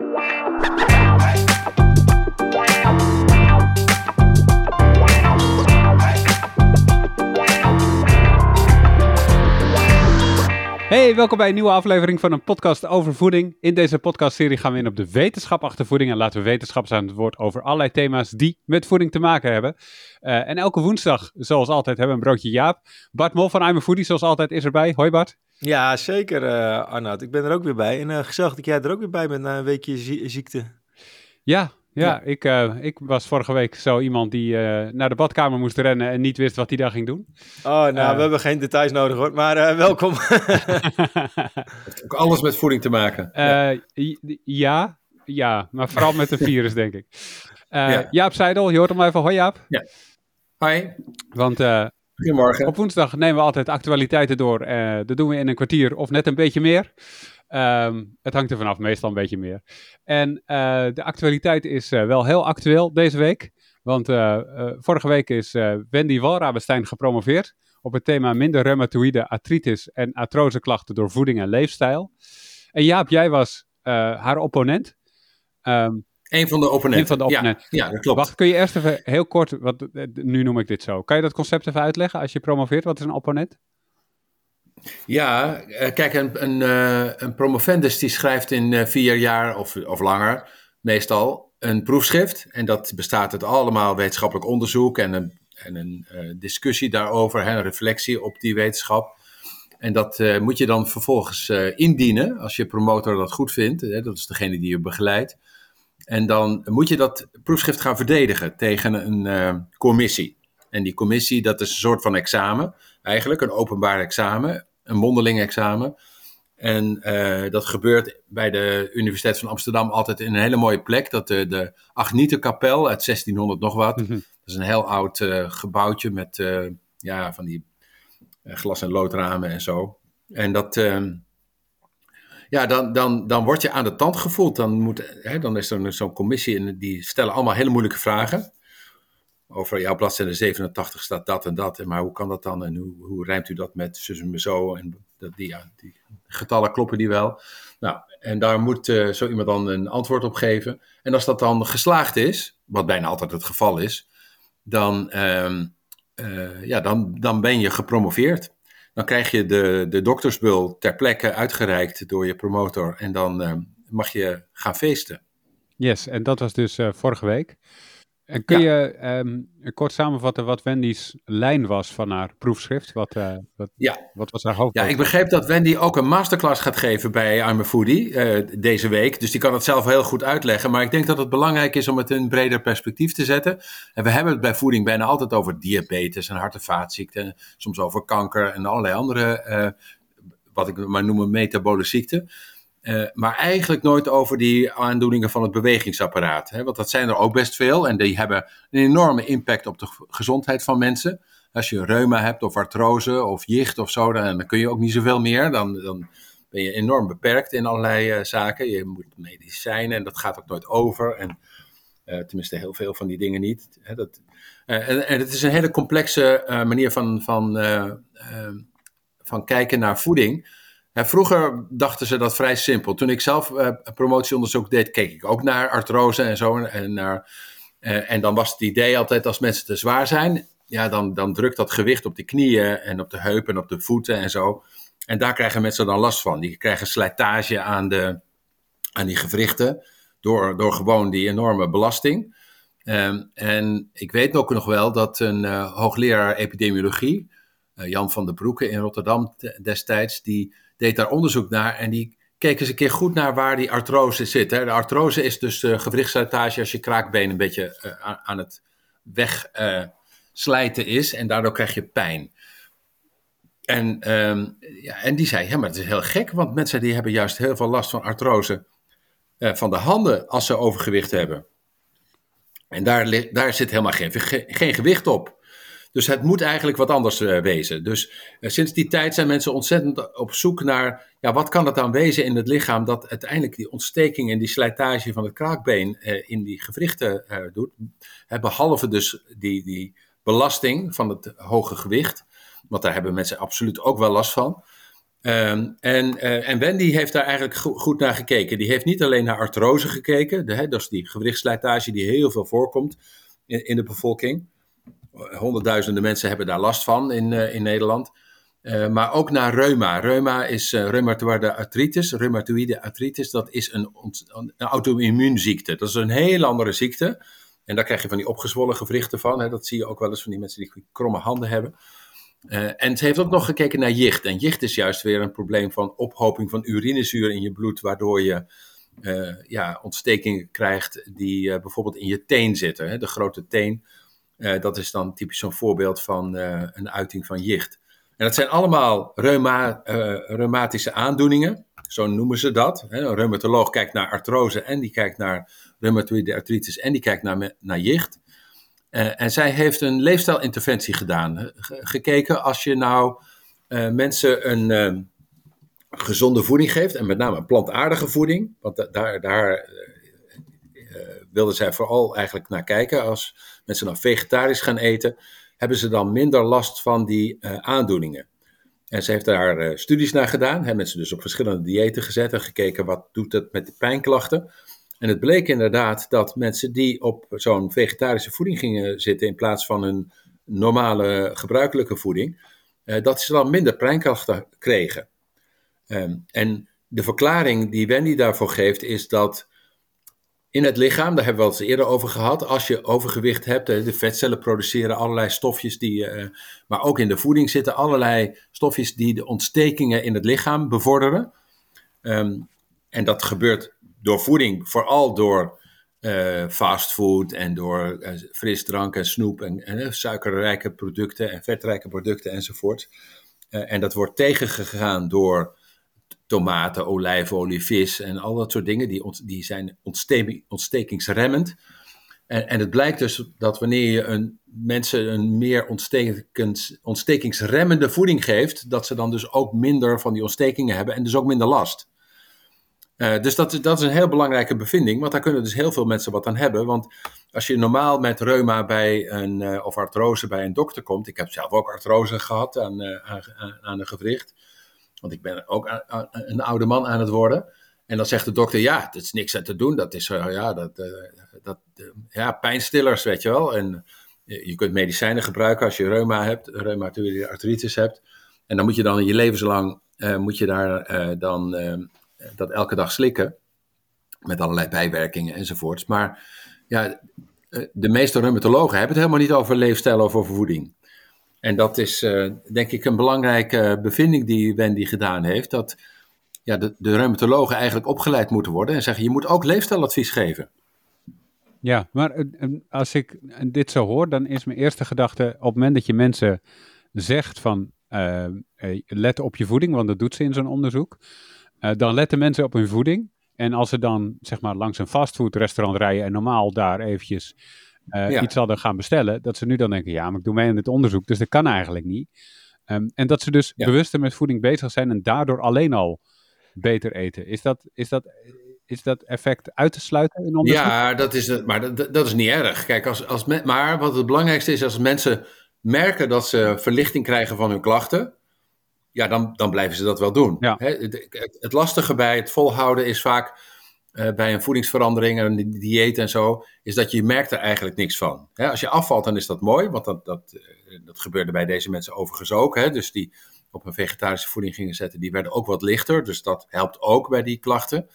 Hey, welkom bij een nieuwe aflevering van een podcast over voeding. In deze podcastserie gaan we in op de wetenschap achter voeding en laten we wetenschappers aan het woord over allerlei thema's die met voeding te maken hebben. Uh, en elke woensdag, zoals altijd, hebben we een broodje Jaap. Bart Mol van I'm a Foodie, zoals altijd, is erbij. Hoi Bart. Ja, zeker uh, Arnoud. Ik ben er ook weer bij. En uh, gezellig dat jij er ook weer bij bent na een weekje ziekte. Ja, ja, Ik, uh, ik was vorige week zo iemand die uh, naar de badkamer moest rennen en niet wist wat hij daar ging doen. Oh, nou, uh, we hebben geen details nodig hoor, maar welkom. heeft ook alles met voeding te maken. Ja. ja, maar vooral met een virus, denk ik. Ja. Jaap Seidel, je hoort hem even. Hoi Jaap. Ja. Hoi. Want Goedemorgen. op woensdag nemen we altijd actualiteiten door. dat doen we in een kwartier of net een beetje meer. Um, het hangt er vanaf, meestal een beetje meer. En uh, de actualiteit is uh, wel heel actueel deze week. Want uh, vorige week is Wendy Walrabenstein gepromoveerd op het thema minder reumatoïde artritis en artroseklachten door voeding en leefstijl. En Jaap, jij was haar opponent. Um, een van de opponenten. Een van de opponenten. Ja, ja, dat klopt. Wacht, kun je eerst even heel kort, wat, nu noem ik dit zo. Kan je dat concept even uitleggen als je promoveert? Wat is een opponent? Ja, kijk, een, een, een, promovendus die schrijft in vier jaar of, of langer meestal een proefschrift. En dat bestaat uit allemaal wetenschappelijk onderzoek en een, en een discussie daarover, een reflectie op die wetenschap. En dat uh, moet je dan vervolgens uh, indienen als je promotor dat goed vindt. Hè, dat is degene die je begeleidt. En dan moet je dat proefschrift gaan verdedigen tegen een commissie. En die commissie, dat is een soort van examen, eigenlijk een openbaar examen een mondeling examen. En uh, dat gebeurt bij de Universiteit van Amsterdam altijd in een hele mooie plek. Dat de, de Agnietenkapel uit 1600 nog wat. Dat is een heel oud uh, gebouwtje met ja, van die glas- en loodramen en zo. En dat, ehm, ja, dan, dan, dan word je aan de tand gevoeld. Dan, moet, hè, dan is er zo'n commissie en die stellen allemaal hele moeilijke vragen over jouw bladzijde 87 staat dat en dat. Maar hoe kan dat dan? En hoe, hoe rijmt u dat met zus en zo? En dat, die, ja, die getallen kloppen die wel. Nou, en daar moet uh, zo iemand dan een antwoord op geven. En als dat dan geslaagd is, wat bijna altijd het geval is, dan, uh, uh, ja, dan, dan ben je gepromoveerd. Dan krijg je de, de doktersbul ter plekke uitgereikt door je promotor. En dan ehm, mag je gaan feesten. Yes, en dat was dus eh, vorige week. En kun ja. je um, kort samenvatten wat Wendy's lijn was van haar proefschrift? Wat, uh, wat, ja. wat was haar hoofd? Ja, ik begreep dat Wendy ook een masterclass gaat geven bij I'm a Foodie uh, deze week. Dus die kan het zelf heel goed uitleggen. Maar ik denk dat het belangrijk is om het in een breder perspectief te zetten. En we hebben het bij voeding bijna altijd over diabetes en hart- en vaatziekten. Soms over kanker en allerlei andere, uh, wat ik maar noem metabole ziekten. Uh, maar eigenlijk nooit over die aandoeningen van het bewegingsapparaat. Hè? Want dat zijn er ook best veel en die hebben een enorme impact op de gezondheid van mensen. Als je reuma hebt of artrose of jicht of zo, dan, dan kun je ook niet zoveel meer. Dan, dan ben je enorm beperkt in allerlei uh, zaken. Je moet medicijnen en dat gaat ook nooit over. En uh, tenminste heel veel van die dingen niet. Hè? Dat, en, en, het is een hele complexe manier van, van, van kijken naar voeding. Vroeger dachten ze dat vrij simpel. Toen ik zelf uh, promotieonderzoek deed, keek ik ook naar artrose en zo. En, naar, uh, en dan was het idee altijd als mensen te zwaar zijn, ja, dan, dan drukt dat gewicht op de knieën en op de heupen en op de voeten en zo. En daar krijgen mensen dan last van. Die krijgen slijtage aan, de, aan die gewrichten door, door gewoon die enorme belasting. Um, en ik weet ook nog wel dat een uh, hoogleraar epidemiologie, Jan van der Broeke in Rotterdam destijds, die deed daar onderzoek naar en die keek eens een keer goed naar waar die artrose zit. Hè. De artrose is dus de gewrichtsslijtage als je kraakbeen een beetje uh, aan het wegslijten uh, is en daardoor krijg je pijn. En, um, ja, en die zei, ja, maar het is heel gek, want mensen die hebben juist heel veel last van artrose van de handen als ze overgewicht hebben. En daar, daar zit helemaal geen, geen gewicht op. Dus het moet eigenlijk wat anders uh, wezen. Dus uh, sinds die tijd zijn mensen ontzettend op zoek naar, ja, wat kan het dan wezen in het lichaam dat uiteindelijk die ontsteking en die slijtage van het kraakbeen uh, in die gewrichten doet. behalve dus die, die belasting van het hoge gewicht, want daar hebben mensen absoluut ook wel last van. Ehm, en, en Wendy heeft daar eigenlijk goed naar gekeken. Die heeft niet alleen naar artrose gekeken, hè, dat is die gewrichtslijtage die heel veel voorkomt in, in de bevolking. Honderdduizenden mensen hebben daar last van in, uh, in Nederland. Uh, maar ook naar reuma. Reuma is uh, reumatoïde artritis. Reumatoïde artritis, dat is een, een auto-immuunziekte. Dat is een heel andere ziekte. En daar krijg je van die opgezwollen gewrichten van. Hè. Dat zie je ook wel eens van die mensen die kromme handen hebben. En ze heeft ook nog gekeken naar jicht. En jicht is juist weer een probleem van ophoping van urinezuur in je bloed, waardoor je ja, ontstekingen krijgt die bijvoorbeeld in je teen zitten. Hè. De grote teen, dat is dan typisch zo'n voorbeeld van een uiting van jicht. En dat zijn allemaal reuma, reumatische aandoeningen, zo noemen ze dat. Een reumatoloog kijkt naar artrose en die kijkt naar reumatoïde artritis en die kijkt naar, naar jicht. En zij heeft een leefstijlinterventie gedaan. gekeken als je nou mensen een gezonde voeding geeft, en met name plantaardige voeding, want da daar, daar wilden zij vooral eigenlijk naar kijken. Als mensen dan vegetarisch gaan eten, hebben ze dan minder last van die aandoeningen. En ze heeft daar studies naar gedaan, hebben mensen dus op verschillende diëten gezet en gekeken wat doet het met de pijnklachten. En het bleek inderdaad dat mensen die op zo'n vegetarische voeding gingen zitten in plaats van een normale gebruikelijke voeding, eh, dat ze dan minder pijnkrachten kregen. Um, en de verklaring die Wendy daarvoor geeft is dat in het lichaam, daar hebben we het eerder over gehad, als je overgewicht hebt, de vetcellen produceren allerlei stofjes die, uh, maar ook in de voeding zitten allerlei stofjes die de ontstekingen in het lichaam bevorderen. Um, en dat gebeurt door voeding, vooral door uh, fastfood en door uh, frisdrank en snoep en, suikerrijke producten en vetrijke producten enzovoort. en dat wordt tegengegaan door tomaten, olijfolie, vis en al dat soort dingen. Die, ont, die zijn ontste ontstekingsremmend. En, en, het blijkt dus dat wanneer je een, mensen een meer ontstekings, ontstekingsremmende voeding geeft, dat ze dan dus ook minder van die ontstekingen hebben en dus ook minder last. Uh, dus dat, dat is een heel belangrijke bevinding, want daar kunnen dus heel veel mensen wat aan hebben. Want als je normaal met reuma bij een, uh, of artrose bij een dokter komt, ik heb zelf ook artrose gehad aan, uh, aan, aan een gewricht, want ik ben ook een oude man aan het worden. En dan zegt de dokter, ja, er is niks aan te doen, dat is ja, dat, dat, ja, pijnstillers, weet je wel. En je kunt medicijnen gebruiken als je reuma hebt, reumatoïde artritis hebt. En dan moet je dan je levenslang, moet je daar dan dat elke dag slikken. Met allerlei bijwerkingen enzovoorts. Maar ja, eh, de meeste reumatologen hebben het helemaal niet over leefstijl of over voeding. En dat is uh, denk ik een belangrijke bevinding die Wendy gedaan heeft. Dat ja, de, de reumatologen eigenlijk opgeleid moeten worden en zeggen: je moet ook leefstijladvies geven. Ja, maar eh, als ik dit zo hoor, dan is mijn eerste gedachte: op het moment dat je mensen zegt van let op je voeding, want dat doet ze in zo'n onderzoek. Dan letten mensen op hun voeding. En als ze dan zeg maar langs een fastfoodrestaurant rijden en normaal daar eventjes uh, ja. iets hadden gaan bestellen, dat ze nu dan denken, ja, maar ik doe mee aan dit onderzoek, dus dat kan eigenlijk niet. Um, en dat ze dus ja. bewuster met voeding bezig zijn en daardoor alleen al beter eten. Is dat, is dat, is dat effect uit te sluiten in onderzoek? Ja, dat is, het, maar dat, dat is niet erg. Kijk, als, als maar wat het belangrijkste is, als mensen merken dat ze verlichting krijgen van hun klachten, ja, dan, dan blijven ze dat wel doen. Ja. Het, het, lastige bij het volhouden is vaak uh, bij een voedingsverandering en een dieet en zo, is dat je merkt er eigenlijk niks van. als je afvalt, dan is dat mooi, want dat, dat, dat gebeurde bij deze mensen overigens ook. Hè? Dus die op een vegetarische voeding gingen zetten, die werden ook wat lichter. Dus dat helpt ook bij die klachten.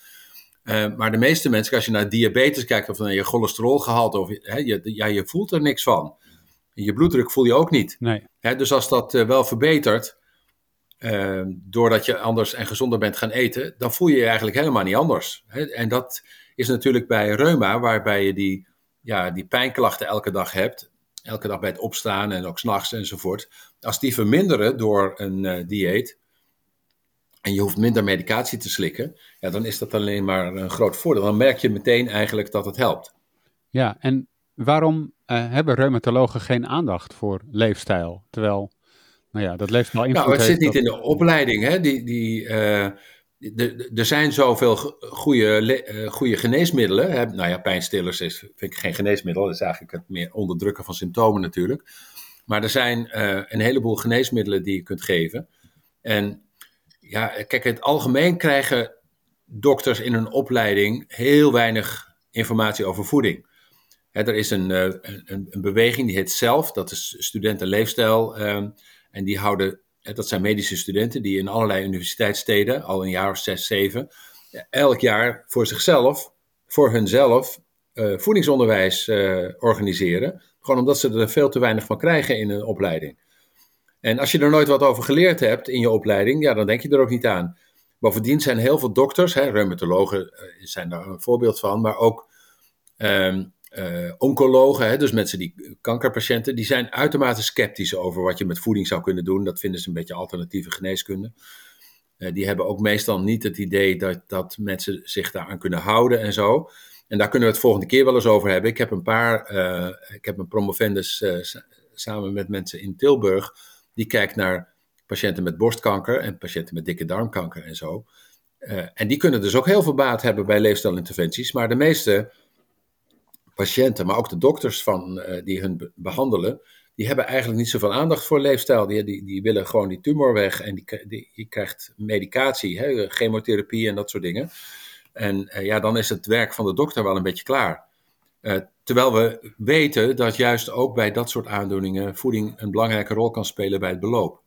Uh, maar de meeste mensen, als je naar diabetes kijkt of naar je cholesterolgehalte, of, hè, je, ja, je voelt er niks van. Je bloeddruk voel je ook niet. Nee. Hè, dus als dat uh, wel verbetert, uh, doordat je anders en gezonder bent gaan eten, dan voel je je eigenlijk helemaal niet anders. En dat is natuurlijk bij reuma, waarbij je die, ja, die pijnklachten elke dag hebt, elke dag bij het opstaan en ook s'nachts enzovoort. Als die verminderen door een uh, dieet en je hoeft minder medicatie te slikken, ja, dan is dat alleen maar een groot voordeel. Dan merk je meteen eigenlijk dat het helpt. Ja, en waarom uh, hebben reumatologen geen aandacht voor leefstijl? Terwijl nou ja, dat leeft wel invloed. Nou, het zit niet in de opleiding. Hè? Die, die, uh, er zijn zoveel goede, uh, goede geneesmiddelen. Hè? Nou ja, pijnstillers is, vind ik geen geneesmiddel. Dat is eigenlijk het meer onderdrukken van symptomen natuurlijk. Maar er zijn uh, een heleboel geneesmiddelen die je kunt geven. En ja, kijk, in het algemeen krijgen dokters in hun opleiding heel weinig informatie over voeding. er is een, een, een, beweging die heet ZELF, dat is studentenleefstijl. Um, en die houden, dat zijn medische studenten die in allerlei universiteitssteden, al een jaar of zes, zeven, elk jaar voor zichzelf, voor hunzelf, uh, voedingsonderwijs uh, organiseren. Gewoon omdat ze er veel te weinig van krijgen in een opleiding. En als je er nooit wat over geleerd hebt in je opleiding, ja, dan denk je er ook niet aan. Bovendien zijn heel veel dokters, hè, reumatologen zijn daar een voorbeeld van, maar ook um, uh, oncologen, hè, dus mensen die kankerpatiënten, die zijn uitermate sceptisch over wat je met voeding zou kunnen doen. Dat vinden ze een beetje alternatieve geneeskunde. Uh, die hebben ook meestal niet het idee dat, dat mensen zich daaraan kunnen houden en zo. En daar kunnen we het volgende keer wel eens over hebben. Ik heb een paar, uh, ik heb een promovendus samen met mensen in Tilburg, die kijkt naar patiënten met borstkanker en patiënten met dikke darmkanker en zo. en die kunnen dus ook heel veel baat hebben bij leefstijlinterventies, maar de meeste patiënten, maar ook de dokters van, uh, die hun behandelen, die hebben eigenlijk niet zoveel aandacht voor leefstijl. Die, die, die willen gewoon die tumor weg en die, die, je krijgt medicatie, hè, chemotherapie en dat soort dingen. En uh, ja, dan is het werk van de dokter wel een beetje klaar. Uh, terwijl we weten dat juist ook bij dat soort aandoeningen voeding een belangrijke rol kan spelen bij het beloop.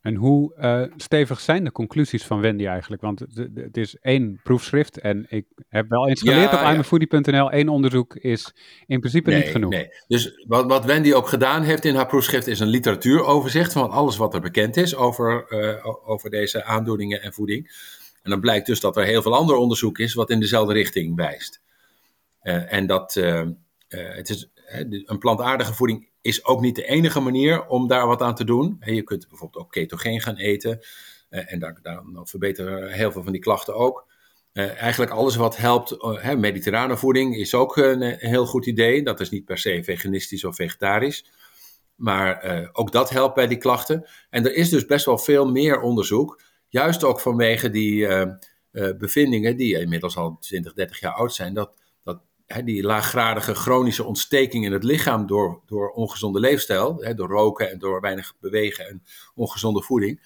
En hoe uh, stevig zijn de conclusies van Wendy eigenlijk? Want het is één proefschrift en ik heb wel eens geleerd ja, op iMyFoodie.nl, één onderzoek is in principe nee, niet genoeg. Nee. Dus wat, wat Wendy ook gedaan heeft in haar proefschrift is een literatuuroverzicht van alles wat er bekend is over, uh, over deze aandoeningen en voeding. En dan blijkt dus dat er heel veel ander onderzoek is wat in dezelfde richting wijst. Uh, en dat het is, een plantaardige voeding is ook niet de enige manier om daar wat aan te doen. Je kunt bijvoorbeeld ook ketogeen gaan eten. Eh, en daar, dan verbeteren heel veel van die klachten ook. Uh, eigenlijk alles wat helpt, uh, mediterrane voeding is ook een, een, heel goed idee. Dat is niet per se veganistisch of vegetarisch. Maar ook dat helpt bij die klachten. En er is dus best wel veel meer onderzoek. Juist ook vanwege die bevindingen, die inmiddels al 20, 30 jaar oud zijn. Dat die laaggradige chronische ontsteking in het lichaam door, door ongezonde leefstijl, door roken en door weinig bewegen en ongezonde voeding,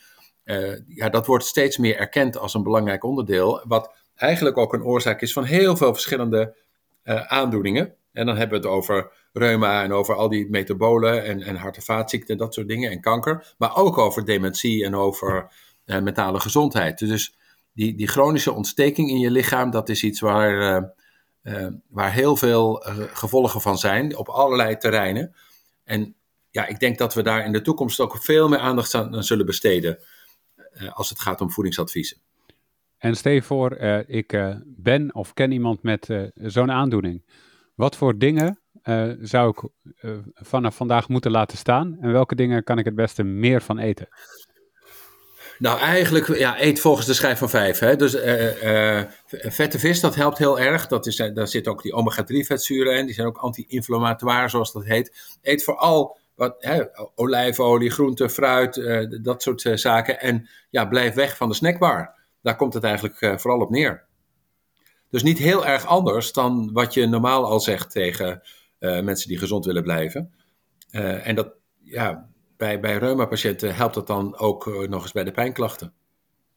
uh, ja, dat wordt steeds meer erkend als een belangrijk onderdeel, wat eigenlijk ook een oorzaak is van heel veel verschillende uh, aandoeningen. En dan hebben we het over reuma en over al die metabolen en, en hart- en vaatziekten, dat soort dingen, en kanker, maar ook over dementie en over uh, mentale gezondheid. Dus die, die chronische ontsteking in je lichaam, dat is iets waar uh, waar heel veel uh, gevolgen van zijn op allerlei terreinen. En ja, ik denk dat we daar in de toekomst ook veel meer aandacht aan, zullen besteden uh, als het gaat om voedingsadviezen. En stel je voor, ik ben of ken iemand met zo'n aandoening. Wat voor dingen zou ik vanaf vandaag moeten laten staan en welke dingen kan ik het beste meer van eten? Nou, eigenlijk, ja, eet volgens de schijf van vijf. Hè? Dus uh, vette vis, dat helpt heel erg. Dat is, daar zitten ook die omega-3 vetzuren in. Die zijn ook anti-inflammatoire, zoals dat heet. Eet vooral wat, hè, olijfolie, groente, fruit, dat soort zaken. En ja, blijf weg van de snackbar. Daar komt het eigenlijk vooral op neer. Dus niet heel erg anders dan wat je normaal al zegt tegen mensen die gezond willen blijven. en dat, ja, bij, bij reuma-patiënten helpt dat dan ook uh, nog eens bij de pijnklachten.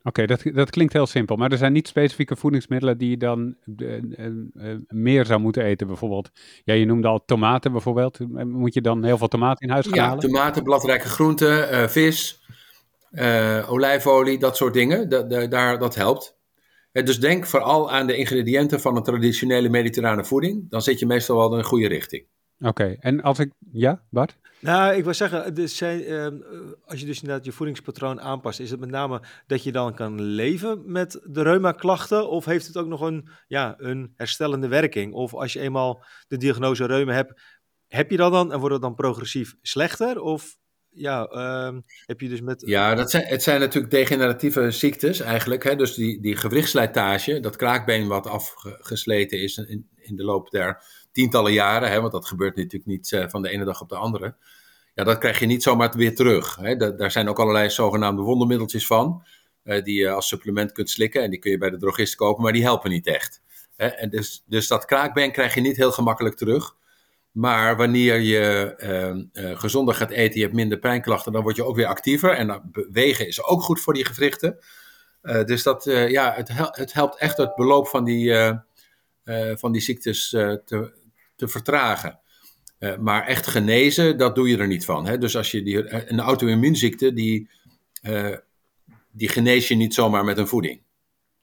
Oké, dat, dat klinkt heel simpel. Maar er zijn niet specifieke voedingsmiddelen die je dan uh, uh, meer zou moeten eten, bijvoorbeeld. Ja, je noemde al tomaten bijvoorbeeld. Moet je dan heel veel tomaten in huis gaan ja, halen? tomaten, bladrijke groenten, vis, olijfolie, dat soort dingen. Da daar, dat helpt. dus denk vooral aan de ingrediënten van een traditionele mediterrane voeding. Dan zit je meestal wel in een goede richting. Oké, en als ik... Ja, Bart? Nou, ik wil zeggen, dus zijn, uh, als je dus inderdaad je voedingspatroon aanpast, is het met name dat je dan kan leven met de reuma-klachten? Of heeft het ook nog een, ja, een herstellende werking? Of als je eenmaal de diagnose reuma hebt, heb je dat dan en wordt het dan progressief slechter? Of ja, uh, heb je dus met... Ja, dat zijn, het zijn natuurlijk degeneratieve ziektes eigenlijk. Hè? Dus die, die gewrichtslijtage, dat kraakbeen wat afgesleten is in, in de loop der tientallen jaren, hè, want dat gebeurt natuurlijk niet uh, van de ene dag op de andere. Ja, dat krijg je niet zomaar weer terug. Hè. Da daar zijn ook allerlei zogenaamde wondermiddeltjes van, uh, die je als supplement kunt slikken. En die kun je bij de drogist kopen, maar die helpen niet echt. Hè. En dus, dus dat kraakbeen krijg je niet heel gemakkelijk terug. Maar wanneer je uh, gezonder gaat eten, je hebt minder pijnklachten, dan word je ook weer actiever. En bewegen is ook goed voor die gewrichten. Dus dat, ja, het, het, helpt echt het beloop van die, van die ziektes te, te vertragen. maar echt genezen, dat doe je er niet van. Hè? Dus als je die, een auto-immuunziekte, die, die genees je niet zomaar met een voeding.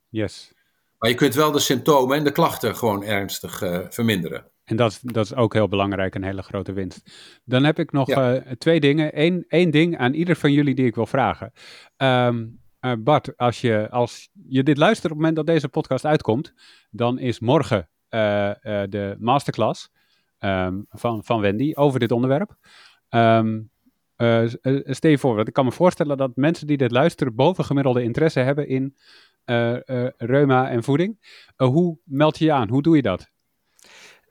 Yes. Maar je kunt wel de symptomen en de klachten gewoon ernstig verminderen. En dat, dat is ook heel belangrijk, een hele grote winst. Dan heb ik nog eh, twee dingen. Eén, één ding aan ieder van jullie die ik wil vragen. Um, Bart, als je, als je dit luistert op het moment dat deze podcast uitkomt, dan is morgen de masterclass um, van, van Wendy over dit onderwerp. Um, stel je voor, ik kan me voorstellen dat mensen die dit luisteren bovengemiddelde interesse hebben in reuma en voeding. hoe meld je je aan? Hoe doe je dat?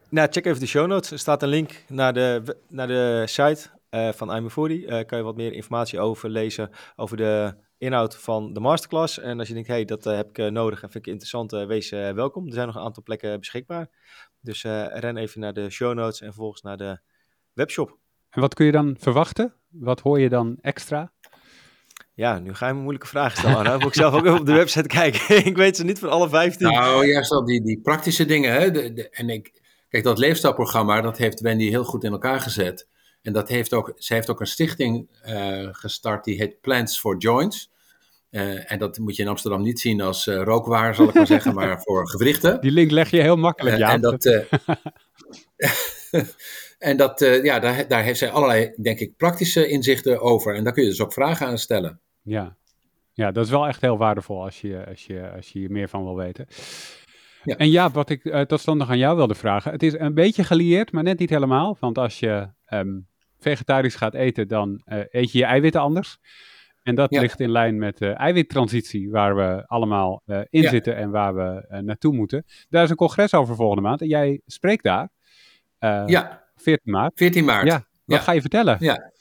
Nou, check even de show notes. Er staat een link naar de, naar de site van I'm Foodie. Uh, kan je wat meer informatie over lezen, over de inhoud van de masterclass. En als je denkt, hey, dat uh, heb ik nodig en vind ik interessant, wees welkom. Er zijn nog een aantal plekken beschikbaar. Dus ren even naar de show notes en vervolgens naar de webshop. En wat kun je dan verwachten? Wat hoor je dan extra? Ja, nu ga je me moeilijke vragen stellen. Dan moet ik zelf ook even op de website kijken. ik weet ze niet van alle 15. Nou, juist al die, die praktische dingen. Hè? De, en ik, Kijk, dat leefstijlprogramma, dat heeft Wendy heel goed in elkaar gezet. En dat heeft ook, ze heeft ook een stichting uh, gestart die heet Plants for Joints. Uh, en dat moet je in Amsterdam niet zien als uh, rookwaar, zal ik maar zeggen, maar voor gewrichten. Die link leg je heel makkelijk, ja. en dat, en dat ja, daar, daar heeft zij allerlei, denk ik, praktische inzichten over. En daar kun je dus ook vragen aan stellen. Ja, ja dat is wel echt heel waardevol als je, als je, als je hier meer van wil weten. Ja. En ja, wat ik uh, tot stand nog aan jou wilde vragen. Het is een beetje gelieerd, maar net niet helemaal. Want als je um, vegetarisch gaat eten, dan uh, eet je je eiwitten anders. En dat ligt in lijn met de eiwittransitie, waar we allemaal uh, in ja. zitten en waar we naartoe moeten. Daar is een congres over volgende maand en jij spreekt daar. ja. 14 maart. 14 maart. Ja. Wat ga je vertellen? Ja.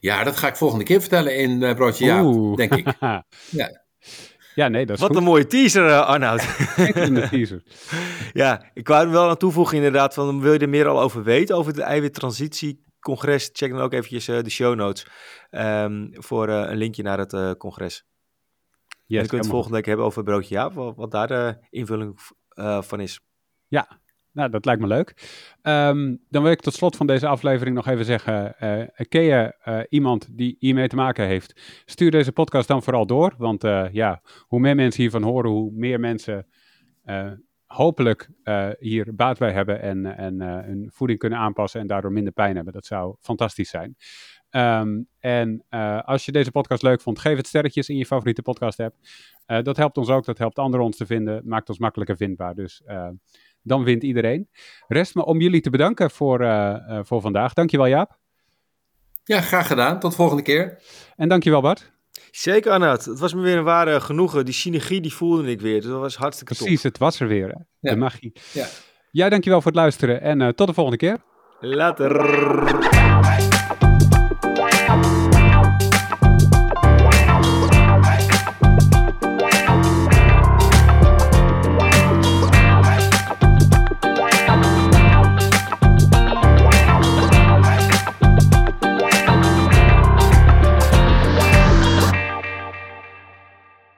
Ja, dat ga ik volgende keer vertellen in Broodje Ja, denk ik. ja. Ja, nee, dat is Wat goed. een mooie teaser, uh, Arnoud. een teaser. ja, ik wou er wel aan toevoegen inderdaad, van wil je er meer al over weten, over de eiwittransitiecongres, check dan ook eventjes uh, de show notes um, voor uh, een linkje naar het congres. Yes, en dan kun je het volgende week hebben over broodje ja, wat, wat daar de invulling van is. Ja, nou, dat lijkt me leuk. Um, dan wil ik tot slot van deze aflevering nog even zeggen: uh, je uh, iemand die hiermee te maken heeft? Stuur deze podcast dan vooral door. Want uh, ja, hoe meer mensen hiervan horen, hoe meer mensen hopelijk hier baat bij hebben en, en hun voeding kunnen aanpassen en daardoor minder pijn hebben. Dat zou fantastisch zijn. Um, en als je deze podcast leuk vond, geef het sterretjes in je favoriete podcast app. dat helpt ons ook, dat helpt anderen ons te vinden, maakt ons makkelijker vindbaar. Dus dan wint iedereen. Rest me om jullie te bedanken voor, uh, uh, voor vandaag. Dankjewel Jaap. Ja, graag gedaan. Tot de volgende keer. En dankjewel Bart. Zeker Arnoud. Het was me weer een ware genoegen. Die synergie die voelde ik weer. Dus dat was hartstikke Precies, top. het was er weer. Hè? Ja. De magie. Ja. Jij dankjewel voor het luisteren en uh, tot de volgende keer. Later.